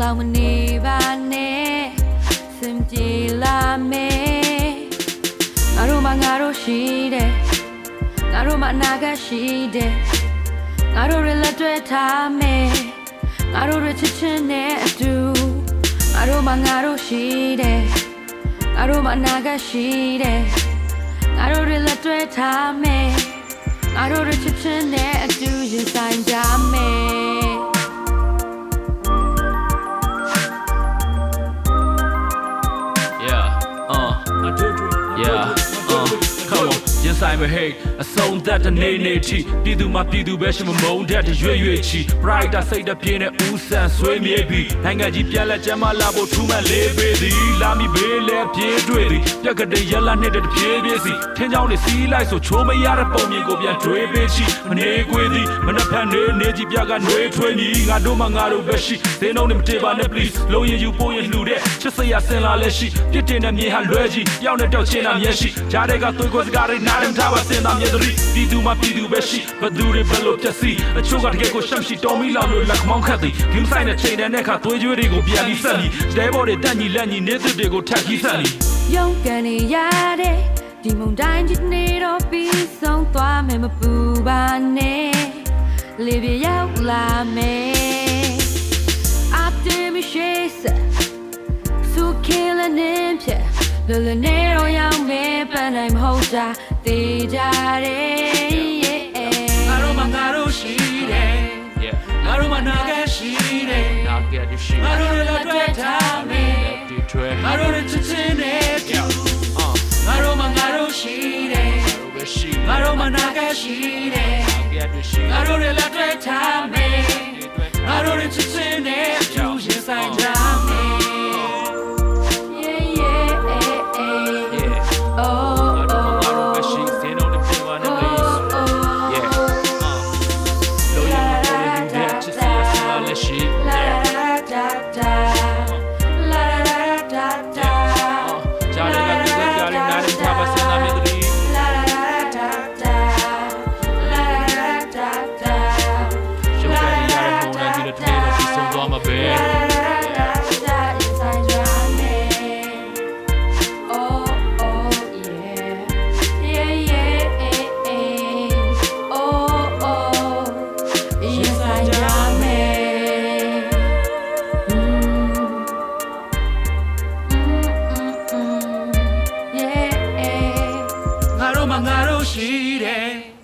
တဲ့တောက်လောင်မနေပါနဲ့စင်ပြေလာမယ်ငါတို့မငါတို့ရှိတယ်ငါတို့မအနာဂတ်ရှိတယ်ငါတို့ရလက်တွေ့ထားမယ်ငါတို့ရချစ်ချင်းနဲ့အတူငါတို့မငါတို့ရှိတယ်ငါတို့မအနာဂတ်ရှိတယ်ငါတို့ရလက်တွေ့ထားမယ်ငါတို့ရချစ်ချင်းနဲ့အတူရင်ဆိုင် come on, yes I'm a hate အဆုံးသက်တဲ့နေနေချီပြည်သူမှာပြည်သူပဲရှိမမုန်းတဲ့ရွေ့ရွေ့ချီ brighter စိတ်တပြင်းနဲ့ဦးဆန်ဆွေးမြေပြီးနိုင်ငံကြီးပြန်လက်ကျမ်းမလာဖို့ထူးမှန်လေးပေးသည်လာမီဘေးလဲပြေးတွေ့သည်ပြက်ကတဲ့ရလာနဲ့တပြေးပြေးစီထင်းချောင်းလေးစီးလိုက်ဆိုချိုးမရတဲ့ပုံမြင်ကိုပြန်တွေးပေးချီမနေခွေသည်မနှက်ဖက်နေနေကြီးပြကနှွေးထွေးမီငါတို့မှငါတို့ပဲရှိသင်းလုံးနဲ့မတေပါနဲ့ please လုံးရင်ယူပိုးရင်လှူတဲ့ချစ်စရာစင်လာလက်ရှိပြစ်တင်တဲ့မြေဟာလွဲကြီးပြောင်းနဲ့တောက်ချင်းတာမျက်ရှိဂျားတဲ့ကသွေးကိုစကားတွေနားရထားပါစင်တာမြေသတိပြည်သူမှာပြည်သူပဲရှိဘသူတွေဘယ်လိုပြက်စီအချို့ကတကယ်ကိုရှမ်းရှိတော်မီလောင်လို့လက်မောင်းခတ်သည်ဂိမ်းဆိုင်တဲ့ချိန်တဲ့အခါသွေးကြွေးတွေကိုပြန်ပြီးဆက်ပြီးတဲဘော်တွေတက်ညီလက်ညီနေသူတွေကိုထပ်ပြီးဆက်ပြီးရုံးကန်နေရတဲ့ဒီမုန်တိုင်းကြီးနေတော့ပြီးဆုံးသွားမယ်မပူပါနဲ့လေပြရောက်လာမယ်အတေးမရှိစစုခေ လနေဖြတ်လလနေတော့ရောက်မယ်ပန်းနိုင်မဟုတ်တာတေးကြတယ်ငါတို့မှငါတို့ရှိတယ်ငါတို့မှနာကရှိတယ်နာကရှိငါတို့လည်းတွေ့ထားမယ်ဒီထွဲငါတို့လည်းချစ်ချင်းနဲ့တူငါတို့မှငါတို့ရှိတယ်ငါတို့မှနာကရှိတယ်ငါတို့လည်းတွေ့ထားမယ်ငါတို့လည်းချစ်ချင်း cheating.